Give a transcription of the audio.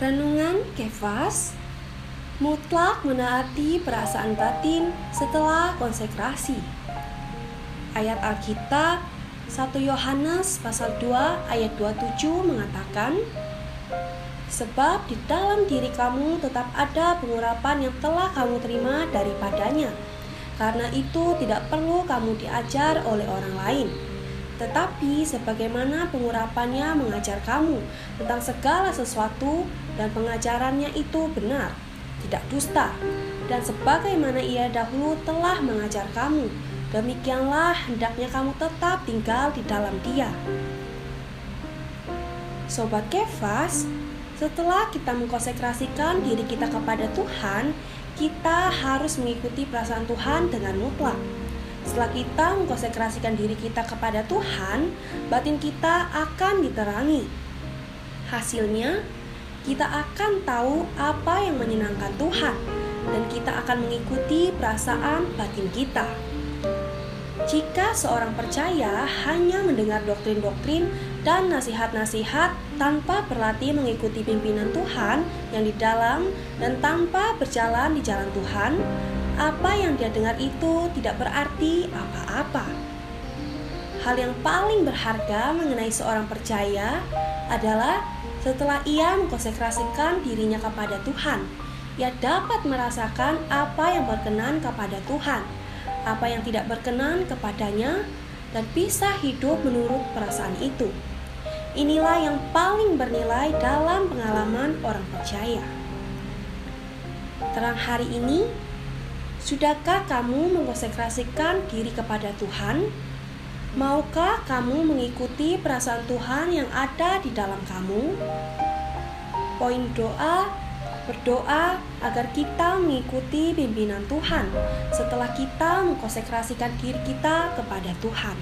Renungan Kefas. Mutlak menaati perasaan batin setelah konsekrasi. Ayat Alkitab 1 Yohanes pasal 2 ayat 27 mengatakan Sebab di dalam diri kamu tetap ada pengurapan yang telah kamu terima daripadanya Karena itu tidak perlu kamu diajar oleh orang lain tetapi sebagaimana pengurapannya mengajar kamu tentang segala sesuatu dan pengajarannya itu benar, tidak dusta. Dan sebagaimana ia dahulu telah mengajar kamu, demikianlah hendaknya kamu tetap tinggal di dalam dia. Sobat Kefas, setelah kita mengkonsekrasikan diri kita kepada Tuhan, kita harus mengikuti perasaan Tuhan dengan mutlak setelah kita mengkonsentrasikan diri kita kepada Tuhan, batin kita akan diterangi. Hasilnya, kita akan tahu apa yang menyenangkan Tuhan, dan kita akan mengikuti perasaan batin kita. Jika seorang percaya hanya mendengar doktrin-doktrin dan nasihat-nasihat tanpa berlatih mengikuti pimpinan Tuhan yang di dalam dan tanpa berjalan di jalan Tuhan, apa yang dia dengar itu tidak berarti apa-apa. Hal yang paling berharga mengenai seorang percaya adalah setelah ia mengkonsekrasikan dirinya kepada Tuhan, ia dapat merasakan apa yang berkenan kepada Tuhan, apa yang tidak berkenan kepadanya, dan bisa hidup menurut perasaan itu. Inilah yang paling bernilai dalam pengalaman orang percaya. Terang hari ini, Sudahkah kamu mengkonsentrasikan diri kepada Tuhan? Maukah kamu mengikuti perasaan Tuhan yang ada di dalam kamu? Poin doa berdoa agar kita mengikuti pimpinan Tuhan setelah kita mengkonsentrasikan diri kita kepada Tuhan.